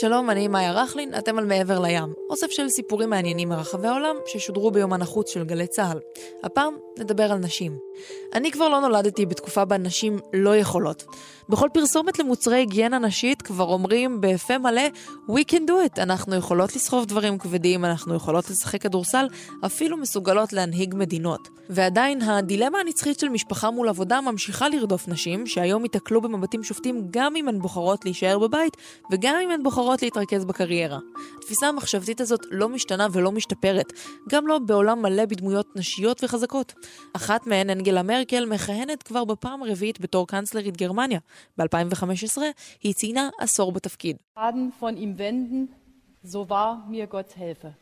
שלום, אני מאיה רכלין, אתם על מעבר לים. אוסף של סיפורים מעניינים מרחבי העולם ששודרו ביומן החוץ של גלי צה"ל. הפעם נדבר על נשים. אני כבר לא נולדתי בתקופה בה נשים לא יכולות. בכל פרסומת למוצרי היגיינה נשית כבר אומרים בפה מלא We can do it, אנחנו יכולות לסחוב דברים כבדים, אנחנו יכולות לשחק כדורסל, אפילו מסוגלות להנהיג מדינות. ועדיין הדילמה הנצחית של משפחה מול עבודה ממשיכה לרדוף נשים, שהיום ייתקלו במבטים שופטים גם אם הן בוחרות להישאר בבית, וגם אם הן בוחרות להתרכז בקריירה. התפיסה המחשבתית הזאת לא משתנה ולא משתפרת, גם לא בעולם מלא בדמויות נשיות וחזקות. אחת מהן, אנגלה מרקל, מכהנת כבר בפעם הרביעית בתור קאנצלרית גרמניה. ב-2015 היא ציינה עשור בתפקיד.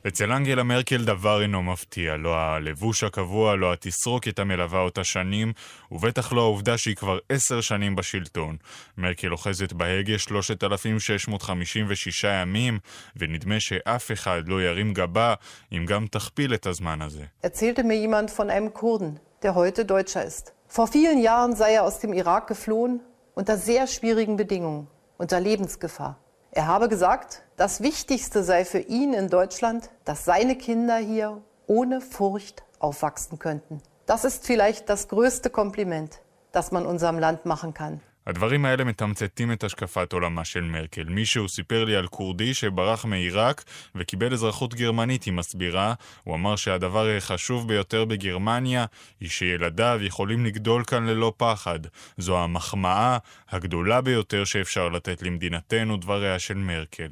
אצל אנגלה מרקל דבר אינו מפתיע, לא הלבוש הקבוע, לא התסרוקת המלווה אותה שנים, ובטח לא העובדה שהיא כבר עשר שנים בשלטון. מרקל אוחזת בהגה 3,656 ימים, ונדמה שאף אחד לא ירים גבה אם גם תכפיל את הזמן הזה. erzählte mir jemand von einem Kurden, der heute Deutscher ist. Vor vielen Jahren sei er aus dem Irak geflohen, unter sehr schwierigen Bedingungen, unter Lebensgefahr. Er habe gesagt, das Wichtigste sei für ihn in Deutschland, dass seine Kinder hier ohne Furcht aufwachsen könnten. Das ist vielleicht das größte Kompliment, das man unserem Land machen kann. הדברים האלה מתמצתים את השקפת עולמה של מרקל. מישהו סיפר לי על כורדי שברח מעיראק וקיבל אזרחות גרמנית, היא מסבירה. הוא אמר שהדבר החשוב ביותר בגרמניה היא שילדיו יכולים לגדול כאן ללא פחד. זו המחמאה הגדולה ביותר שאפשר לתת למדינתנו, דבריה של מרקל.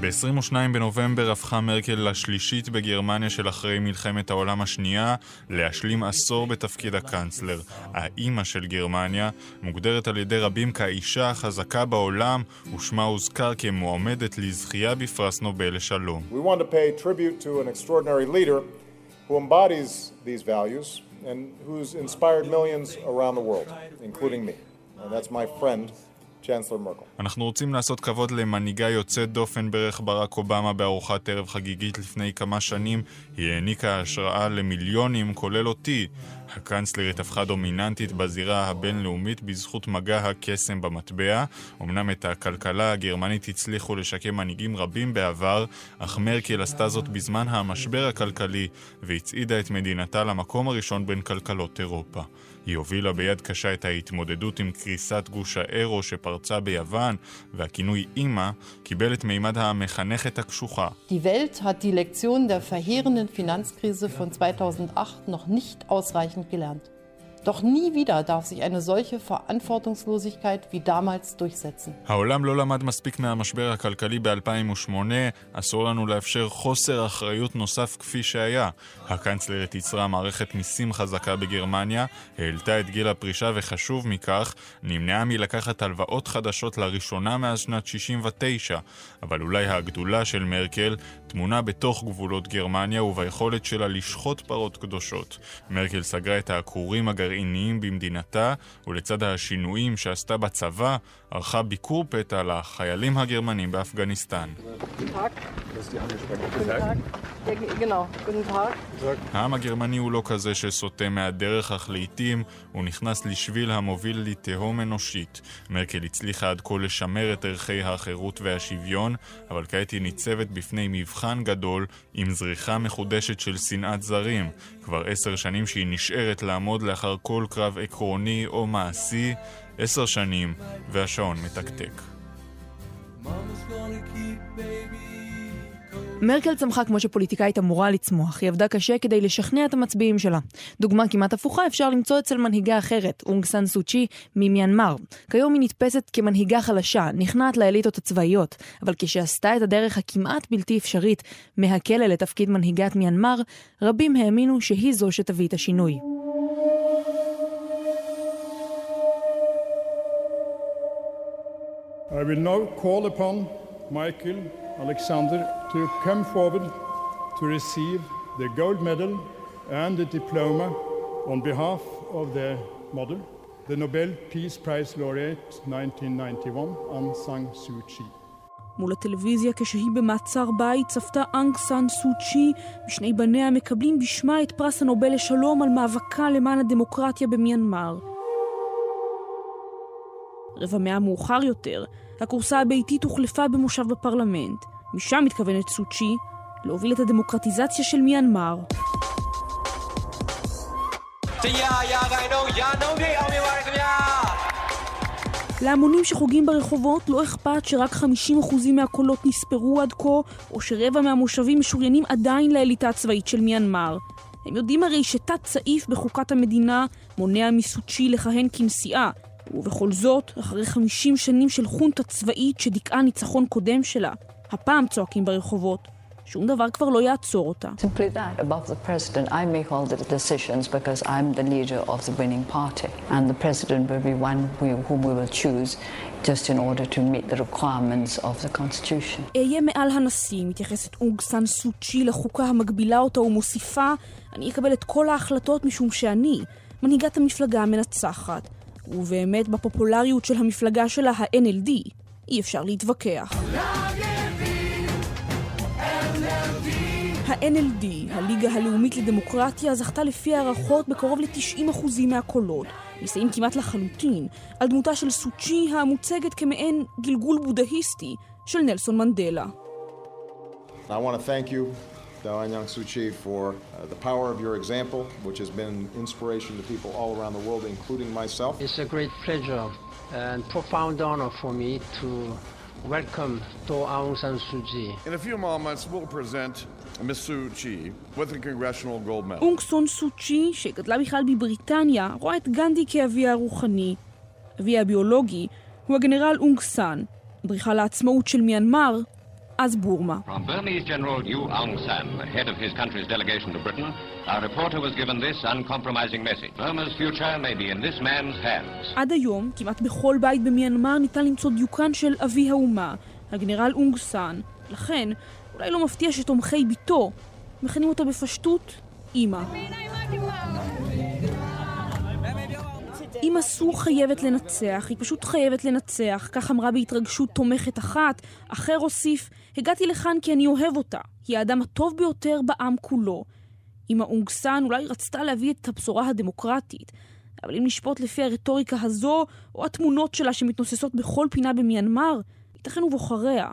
ב-22 בנובמבר הפכה מרקל לשלישית בגרמניה של אחרי מלחמת העולם השנייה להשלים עשור בתפקיד הקאנצלר. האימא של גרמניה מוגדרת על ידי רבים כאישה החזקה בעולם ושמה הוזכר כמועמדת לזכייה בפרס נובל לשלום. Who embodies these values and who's inspired millions around the world, including me. And that's my friend אנחנו רוצים לעשות כבוד למנהיגה יוצאת דופן בערך ברק אובמה בארוחת ערב חגיגית לפני כמה שנים. היא העניקה השראה למיליונים, כולל אותי. הקאנצלרית הפכה דומיננטית בזירה הבינלאומית בזכות מגע הקסם במטבע. אמנם את הכלכלה הגרמנית הצליחו לשקם מנהיגים רבים בעבר, אך מרקל עשתה זאת בזמן המשבר הכלכלי והצעידה את מדינתה למקום הראשון בין כלכלות אירופה. היא הובילה ביד קשה את ההתמודדות עם קריסת גוש האירו שפרצה ביוון, והכינוי אימא קיבל את מימד המחנכת הקשוחה. Die Welt hat die Lektion der verheerenden Finanzkrise von 2008 noch nicht ausreichend gelernt. Doch nie wieder darf sich eine solche Verantwortungslosigkeit wie damals durchsetzen. העולם לא למד מספיק מהמשבר הכלכלי ב-2008, אסור לנו לאפשר חוסר אחריות נוסף כפי שהיה. הקנצלרית ייצרה מערכת מיסים חזקה בגרמניה, העלתה את גיל הפרישה וחשוב מכך, נמנעה מלקחת הלוואות חדשות לראשונה מאז שנת 69. אבל אולי הגדולה של מרקל טמונה בתוך גבולות גרמניה וביכולת שלה לשחוט פרות קדושות. מרקל סגרה את העקורים הגרעיניים הגרעיניים במדינתה, ולצד השינויים שעשתה בצבא, ערכה ביקור פתע לחיילים הגרמנים באפגניסטן. העם הגרמני הוא לא כזה שסוטה מהדרך, אך לעיתים הוא נכנס לשביל המוביל לתהום אנושית. מרקל הצליחה עד כה לשמר את ערכי החירות והשוויון, אבל כעת היא ניצבת בפני מבחן גדול עם זריחה מחודשת של שנאת זרים. כבר עשר שנים שהיא נשארת לעמוד לאחר כל קרב עקרוני או מעשי, עשר שנים, והשעון מתקתק. מרקל צמחה כמו שפוליטיקאית אמורה לצמוח, היא עבדה קשה כדי לשכנע את המצביעים שלה. דוגמה כמעט הפוכה אפשר למצוא אצל מנהיגה אחרת, אונג סן סוצ'י ממיינמר. כיום היא נתפסת כמנהיגה חלשה, נכנעת לאליטות הצבאיות, אבל כשעשתה את הדרך הכמעט בלתי אפשרית מהכלא לתפקיד מנהיגת מיינמר, רבים האמינו שהיא זו שתביא את השינוי. I will now call upon Michael Alexander to come forward to receive the gold medal and the diploma on behalf of their mother, the Nobel Peace Prize laureate 1991, Aung San Suu Kyi. מול הטלוויזיה כשהיא במעצר בית צפתה אנג סאן סו צ'י ושני בניה מקבלים בשמה את פרס הנובל לשלום על מאבקה למען הדמוקרטיה במיינמר. רבע מאה מאוחר יותר, הכורסה הביתית הוחלפה במושב בפרלמנט. משם מתכוונת סו צ'י להוביל את הדמוקרטיזציה של מיינמר. להמונים שחוגים ברחובות לא אכפת שרק 50% מהקולות נספרו עד כה, או שרבע מהמושבים משוריינים עדיין לאליטה הצבאית של מיינמר. הם יודעים הרי שתת סעיף בחוקת המדינה מונע מסוצ'י לכהן כנשיאה, ובכל זאת, אחרי 50 שנים של חונטה צבאית שדיכאה ניצחון קודם שלה, הפעם צועקים ברחובות, שום דבר כבר לא יעצור אותה. אהיה מעל הנשיא, מתייחסת אונג סאן סוצ'י לחוקה המגבילה אותה ומוסיפה, אני אקבל את כל ההחלטות משום שאני מנהיגת המפלגה המנצחת. ובאמת בפופולריות של המפלגה שלה, ה-NLD, אי אפשר להתווכח. ה-NLD, הליגה הלאומית לדמוקרטיה, זכתה לפי הערכות בקרוב ל-90% מהקולות, נישאים כמעט לחלוטין, על דמותה של סוצ'י המוצגת כמעין גלגול בודהיסטי של נלסון מנדלה. I want to thank you, Dawan Yang Suu Kyi, for uh, the power of your example, which has been inspiration to people all around the world, including myself. It's a great pleasure and profound honor for me to welcome To Aung San Suu Kyi. In a few moments, we'll present Ms. Suu Kyi with the Congressional Gold Medal. אונג סון סו צ'י, שגדלה בכלל בבריטניה, רואה את גנדי כאביה הרוחני. אביה הביולוגי הוא הגנרל אונג סאן, אדריכל העצמאות של מיינמר, אז בורמה. From Burmese General Yu Aung San, head of his country's delegation to Britain, our reporter was given this uncompromising message. Burma's future may be in this man's hands. עד היום, כמעט בכל בית במיינמר ניתן למצוא דיוקן של אבי האומה, הגנרל אונג סאן. לכן, אולי לא מפתיע שתומכי ביתו מכנים אותה בפשטות אמא. אמא סו חייבת לנצח, היא פשוט חייבת לנצח, כך אמרה בהתרגשות תומכת אחת. אחר הוסיף, הגעתי לכאן כי אני אוהב אותה, היא האדם הטוב ביותר בעם כולו. אמא אונג סאן אולי רצתה להביא את הבשורה הדמוקרטית, אבל אם נשפוט לפי הרטוריקה הזו, או התמונות שלה שמתנוססות בכל פינה במיינמר, ייתכן ובוחריה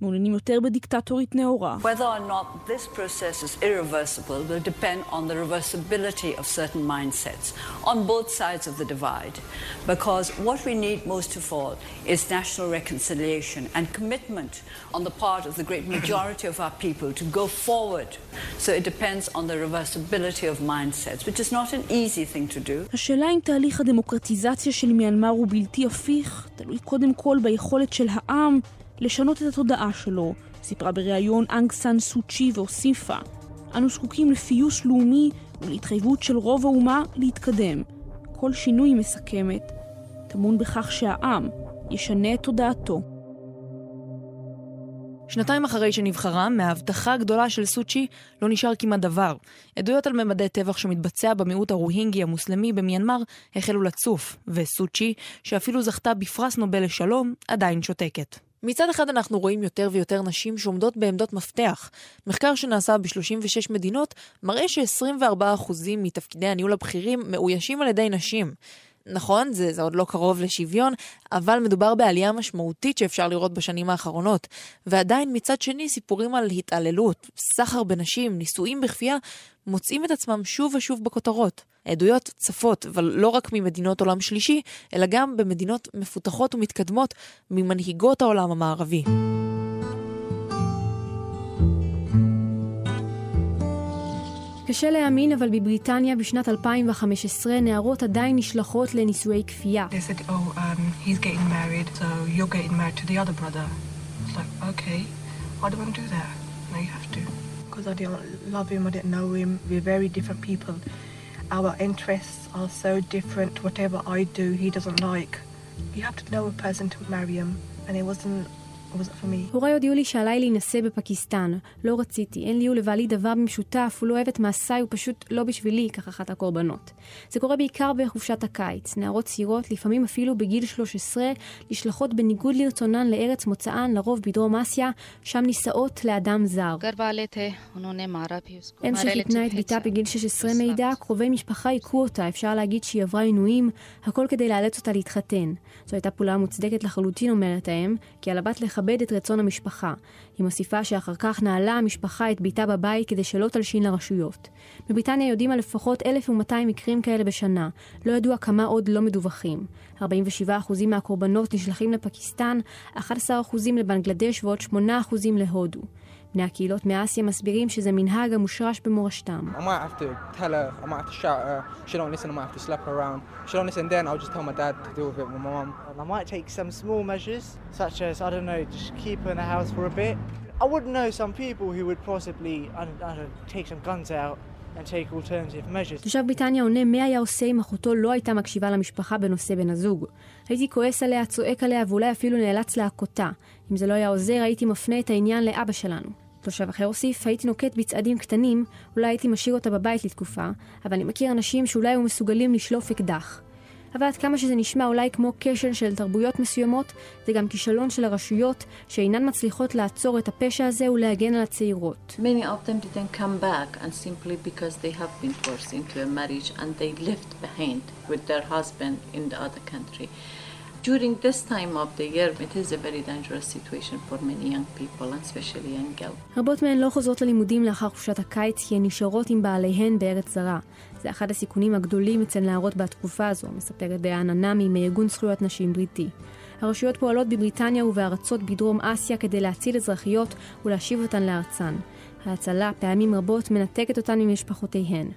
מעוניינים יותר בדיקטטורית נאורה. Whether or not this process is irreversible will depend on the reversibility of certain mindsets on both sides of the divide. Because what we need most of all is national reconciliation and commitment on the part of the great majority of our people to go forward. So it depends on the reversibility of mindsets, which is not an easy thing to do. השאלה אם תהליך הדמוקרטיזציה של מיינמר הוא בלתי הפיך, תלוי קודם כל ביכולת של העם לשנות את התודעה שלו, סיפרה בריאיון אנג סאן סו צ'י והוסיפה, אנו זקוקים לפיוס לאומי ולהתחייבות של רוב האומה להתקדם. כל שינוי, מסכמת, טמון בכך שהעם ישנה את תודעתו. שנתיים אחרי שנבחרה, מההבטחה הגדולה של סוצ'י לא נשאר כמעט דבר. עדויות על ממדי טבח שמתבצע במיעוט הרוהינגי המוסלמי במיינמר החלו לצוף, וסוצ'י, שאפילו זכתה בפרס נובל לשלום, עדיין שותקת. מצד אחד אנחנו רואים יותר ויותר נשים שעומדות בעמדות מפתח. מחקר שנעשה ב-36 מדינות מראה ש-24% מתפקידי הניהול הבכירים מאוישים על ידי נשים. נכון, זה, זה עוד לא קרוב לשוויון, אבל מדובר בעלייה משמעותית שאפשר לראות בשנים האחרונות. ועדיין מצד שני סיפורים על התעללות, סחר בנשים, נישואים בכפייה, מוצאים את עצמם שוב ושוב בכותרות. העדויות צפות, אבל לא רק ממדינות עולם שלישי, אלא גם במדינות מפותחות ומתקדמות ממנהיגות העולם המערבי. קשה להאמין, אבל בבריטניה בשנת 2015 נערות עדיין נשלחות לנישואי כפייה. They said, oh, um, he's getting married, so you're getting married to the other brother. It's like, okay, why do I do that? No, you have to. Because I didn't love him, I didn't know him. We're very different people. Our interests are so different. Whatever I do, he doesn't like. You have to know a person to marry him, and it wasn't הוריי הודיעו לי שעליי להינשא בפקיסטן. לא רציתי, אין לי ולבעלי דבר במשותף, הוא לא אוהב את מעשיי, הוא פשוט לא בשבילי, כך אחת הקורבנות. זה קורה בעיקר בחופשת הקיץ. נערות צעירות, לפעמים אפילו בגיל 13, נשלחות בניגוד לרצונן לארץ מוצאן, לרוב בדרום אסיה, שם נישאות לאדם זר. אם שחיתנה את ביתה בגיל 16 מידע, קרובי משפחה היכו אותה, אפשר להגיד שהיא עברה עינויים, הכל כדי לאלץ אותה להתחתן. זו הייתה פעולה מוצדקת לחלוטין, אומרת האם, כי על הבת לכבד את רצון המשפחה. היא מוסיפה שאחר כך נעלה המשפחה את ביתה בבית כדי שלא תלשין לרשויות. בבריטניה יודעים על לפחות 1,200 מקרים כאלה בשנה. לא ידוע כמה עוד לא מדווחים. 47% מהקורבנות נשלחים לפקיסטן, 11% לבנגלדש ועוד 8% להודו. בני הקהילות מאסיה מסבירים שזה מנהג המושרש במורשתם. I would know some people who would possibly I don't, I don't, take some guns out and take alternative measures. תושב בריטניה עונה מה היה עושה אם אחותו לא הייתה מקשיבה למשפחה בנושא בן הזוג. הייתי כועס עליה, צועק עליה ואולי אפילו נאלץ להכותה. אם זה לא היה עוזר, הייתי מפנה את העניין לאבא שלנו. תושב אחר הוסיף, הייתי נוקט בצעדים קטנים, אולי הייתי משאיר אותה בבית לתקופה, אבל אני מכיר אנשים שאולי היו מסוגלים לשלוף אקדח. אבל עד כמה שזה נשמע אולי כמו כשל של תרבויות מסוימות, זה גם כישלון של הרשויות שאינן מצליחות לעצור את הפשע הזה ולהגן על הצעירות. Many During this time of the year, it is a very dangerous situation for many young people, and especially young girls. רבות מהן לא חוזרות ללימודים לאחר חופשת הקיץ כי הן נשארות עם בעליהן בארץ זרה. זה אחד הסיכונים הגדולים אצל נערות בתקופה הזו, מספרת דיאנה נמי מארגון זכויות נשים בריטי. הרשויות פועלות בבריטניה ובארצות בדרום אסיה כדי להציל אזרחיות ולהשיב אותן לארצן. ההצלה פעמים רבות מנתקת אותן ממשפחותיהן.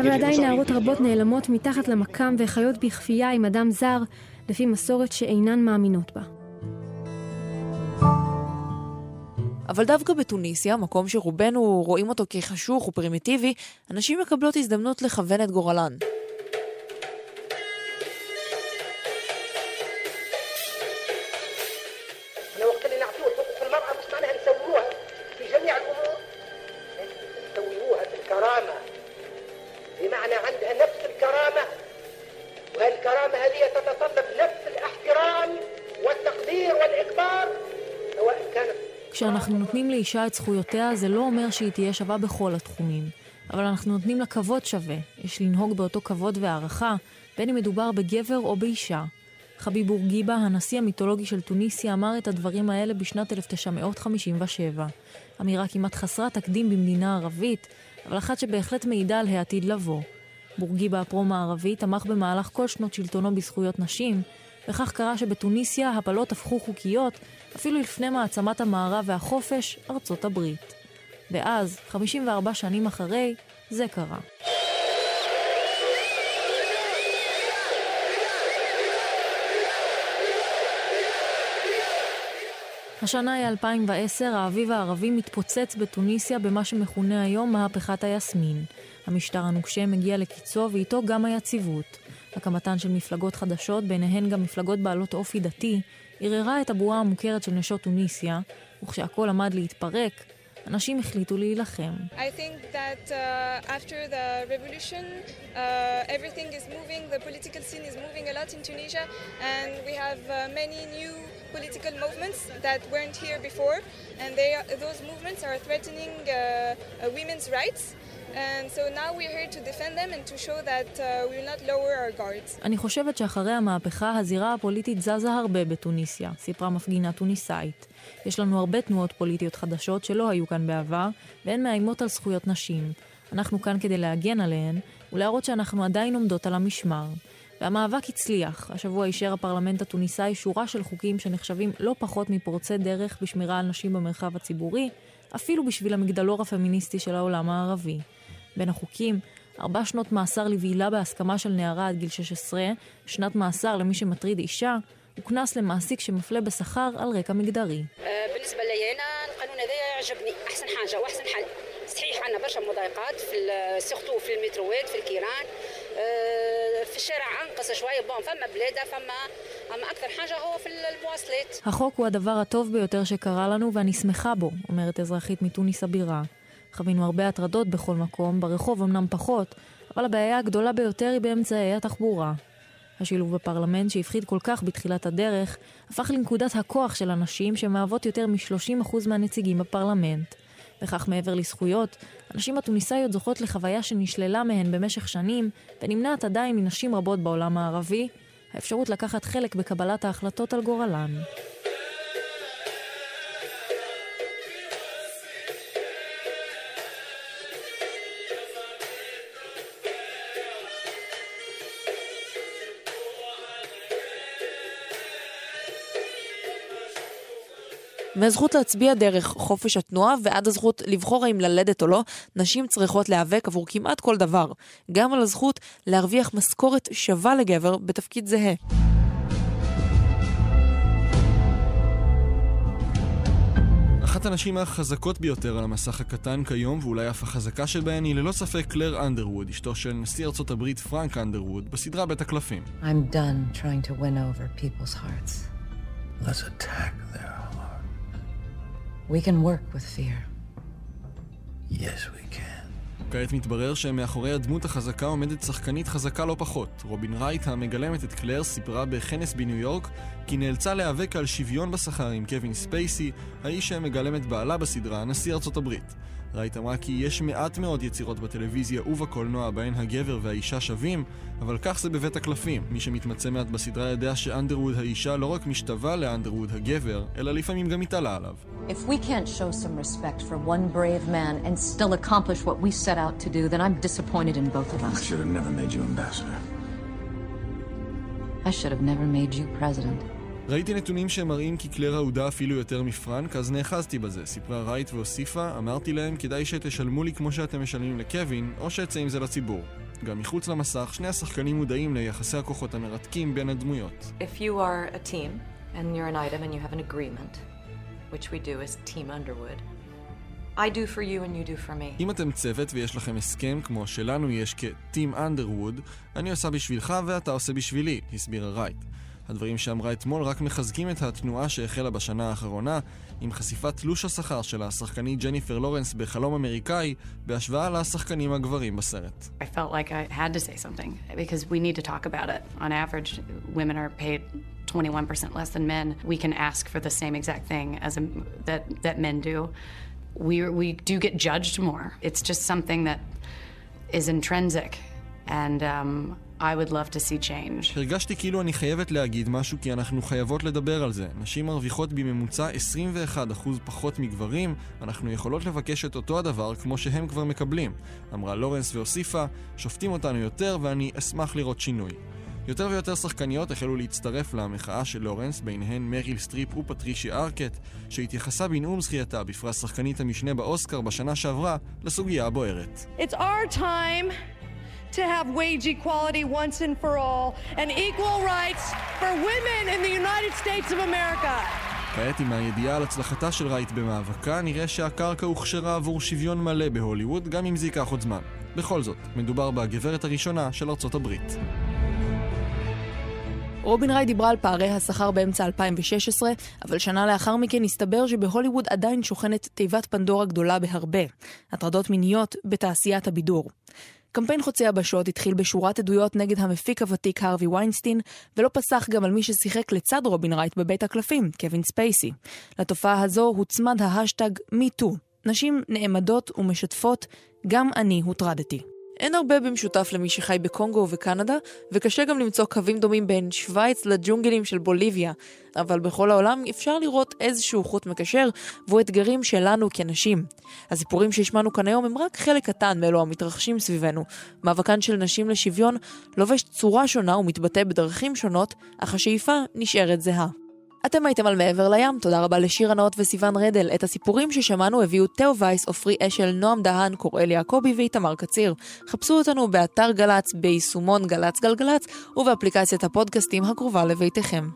אבל עדיין נערות רבות נעלמות מתחת למקם וחיות בכפייה עם אדם זר, לפי מסורת שאינן מאמינות בה. אבל דווקא בתוניסיה, מקום שרובנו רואים אותו כחשוך ופרימיטיבי, הנשים מקבלות הזדמנות לכוון את גורלן. כשאנחנו נותנים לאישה את זכויותיה, זה לא אומר שהיא תהיה שווה בכל התחומים. אבל אנחנו נותנים לה כבוד שווה. יש לנהוג באותו כבוד והערכה, בין אם מדובר בגבר או באישה. חביב בורגיבה, הנשיא המיתולוגי של טוניסיה, אמר את הדברים האלה בשנת 1957. אמירה כמעט חסרת תקדים במדינה ערבית, אבל אחת שבהחלט מעידה על העתיד לבוא. בורגיבה הפרו-מערבי תמך במהלך כל שנות שלטונו בזכויות נשים, וכך קרה שבתוניסיה הפלות הפכו חוקיות אפילו לפני מעצמת המערב והחופש, ארצות הברית. ואז, 54 שנים אחרי, זה קרה. השנה היא 2010, האביב הערבי מתפוצץ בתוניסיה במה שמכונה היום מהפכת היסמין. המשטר הנוקשה מגיע לקיצו ואיתו גם היציבות. הקמתן של מפלגות חדשות, ביניהן גם מפלגות בעלות אופי דתי, ערערה את הבועה המוכרת של נשות טוניסיה, וכשהכול עמד להתפרק, אנשים החליטו להילחם. That uh, uh, moving, Tunisia, uh, political movements that weren't here before, and they, those movements are threatening uh, uh, women's rights. אני חושבת שאחרי המהפכה הזירה הפוליטית זזה הרבה בתוניסיה, סיפרה מפגינה טוניסאית. יש לנו הרבה תנועות פוליטיות חדשות שלא היו כאן בעבר, והן מאיימות על זכויות נשים. אנחנו כאן כדי להגן עליהן, ולהראות שאנחנו עדיין עומדות על המשמר. והמאבק הצליח. השבוע אישר הפרלמנט התוניסאי שורה של חוקים שנחשבים לא פחות מפורצי דרך בשמירה על נשים במרחב הציבורי, אפילו בשביל המגדלור הפמיניסטי של העולם הערבי. בין החוקים, ארבע שנות מאסר לבעילה בהסכמה של נערה עד גיל 16, שנת מאסר למי שמטריד אישה, וקנס למעסיק שמפלה בשכר על רקע מגדרי. صحيح عندنا برشا مضايقات في سيرتو في المتروات في الكيران في الشارع انقص شويه بون فما بلاده فما اما اكثر حاجه هو في المواصلات החוק הוא הדבר הטוב ביותר שקרה לנו ואני שמחה בו, אומרת אזרחית מתוניס הבירה. חווינו הרבה הטרדות בכל מקום, ברחוב אמנם פחות, אבל הבעיה הגדולה ביותר היא באמצעי התחבורה. השילוב בפרלמנט שהפחיד כל כך בתחילת הדרך, הפך לנקודת הכוח של הנשים שמהוות יותר מ-30% מהנציגים בפרלמנט. וכך מעבר לזכויות, הנשים התוניסאיות זוכות לחוויה שנשללה מהן במשך שנים, ונמנעת עדיין מנשים רבות בעולם הערבי, האפשרות לקחת חלק בקבלת ההחלטות על גורלן. מהזכות להצביע דרך חופש התנועה ועד הזכות לבחור האם ללדת או לא, נשים צריכות להיאבק עבור כמעט כל דבר. גם על הזכות להרוויח משכורת שווה לגבר בתפקיד זהה. אחת הנשים החזקות ביותר על המסך הקטן כיום, ואולי אף החזקה שבהן, היא ללא ספק קלר אנדרווד, אשתו של נשיא ארצות הברית פרנק אנדרווד, בסדרה בית הקלפים. I'm done trying to win over people's hearts. Let's attack their We can work with fear. Yes, we can. כעת מתברר שמאחורי הדמות החזקה עומדת שחקנית חזקה לא פחות. רובין רייט, המגלמת את קלר, סיפרה בכנס בניו יורק כי נאלצה להיאבק על שוויון בשכר עם קווין ספייסי, האיש שמגלם את בעלה בסדרה, נשיא ארצות הברית. רייט אמרה כי יש מעט מאוד יצירות בטלוויזיה ובקולנוע בהן הגבר והאישה שווים, אבל כך זה בבית הקלפים. מי שמתמצא מעט בסדרה יודע שאנדרווד האישה לא רק משתווה לאנדרווד הגבר, אלא לפעמים גם מתעלה עליו. If we can't show some respect for one brave man and still accomplish what we set out to do, then I'm disappointed in both of us. I should have never made you ambassador. I should have never made you president. ראיתי נתונים שמראים כי קלר אהודה אפילו יותר מפרנק, אז נאחזתי בזה, סיפרה רייט והוסיפה, אמרתי להם, כדאי שתשלמו לי כמו שאתם משלמים לקווין, או שאצא עם זה לציבור. גם מחוץ למסך, שני השחקנים מודעים ליחסי הכוחות המרתקים בין הדמויות. If you are a team, and you're an item and you have an agreement, which we do as Team Underwood, I do for you and you do for me. אם אתם צוות ויש לכם הסכם כמו שלנו יש כ-Team Underwood, אני עושה בשבילך ואתה עושה בשבילי, הסבירה רייט. הדברים שאמרה אתמול רק מחזקים את התנועה שהחלה בשנה האחרונה, עם חשיפת תלוש השכר של השחקנית ג'ניפר לורנס בחלום אמריקאי, בהשוואה לשחקנים הגברים בסרט. I felt like I had to say something, because we need to talk about it. On average, women are paid 21% less than men. We can ask for the same exact thing as a, that, that men do. We, we do get judged more. It's just something that is intrinsic. And um, I would love to see change. הרגשתי כאילו אני חייבת להגיד משהו כי אנחנו חייבות לדבר על זה. נשים מרוויחות בממוצע 21% פחות מגברים, אנחנו יכולות לבקש את אותו הדבר כמו שהם כבר מקבלים. אמרה לורנס והוסיפה, שופטים אותנו יותר ואני אשמח לראות שינוי. יותר ויותר שחקניות החלו להצטרף למחאה של לורנס, ביניהן מריל סטריפ ופטרישיה ארקט, שהתייחסה בנאום זכייתה בפרס שחקנית המשנה באוסקר בשנה שעברה לסוגיה הבוערת. It's our time to have wage equality once and for all and equal rights for women in the United States of America. כעת עם הידיעה על הצלחתה של רייט במאבקה, נראה שהקרקע הוכשרה עבור שוויון מלא בהוליווד, גם אם זה ייקח עוד זמן. בכל זאת, מדובר בגברת הראשונה של ארצות הברית. רובין ריי דיברה על פערי השכר באמצע 2016, אבל שנה לאחר מכן הסתבר שבהוליווד עדיין שוכנת תיבת פנדורה גדולה בהרבה. הטרדות מיניות בתעשיית הבידור. קמפיין חוצה היבשות התחיל בשורת עדויות נגד המפיק הוותיק הרווי ויינסטין, ולא פסח גם על מי ששיחק לצד רובין רייט בבית הקלפים, קווין ספייסי. לתופעה הזו הוצמד ההאשטג MeToo. נשים נעמדות ומשתפות, גם אני הוטרדתי. אין הרבה במשותף למי שחי בקונגו ובקנדה, וקשה גם למצוא קווים דומים בין שווייץ לג'ונגלים של בוליביה, אבל בכל העולם אפשר לראות איזשהו חוט מקשר, והוא אתגרים שלנו כנשים. הסיפורים שהשמענו כאן היום הם רק חלק קטן מאלו המתרחשים סביבנו. מאבקן של נשים לשוויון לובש צורה שונה ומתבטא בדרכים שונות, אך השאיפה נשארת זהה. אתם הייתם על מעבר לים, תודה רבה לשיר הנאות וסיון רדל. את הסיפורים ששמענו הביאו תאו וייס, עופרי אשל, נועם דהן, קוראל יעקבי ואיתמר קציר. חפשו אותנו באתר גל"צ, ביישומון גל"צ גלגלצ ובאפליקציית הפודקאסטים הקרובה לביתכם.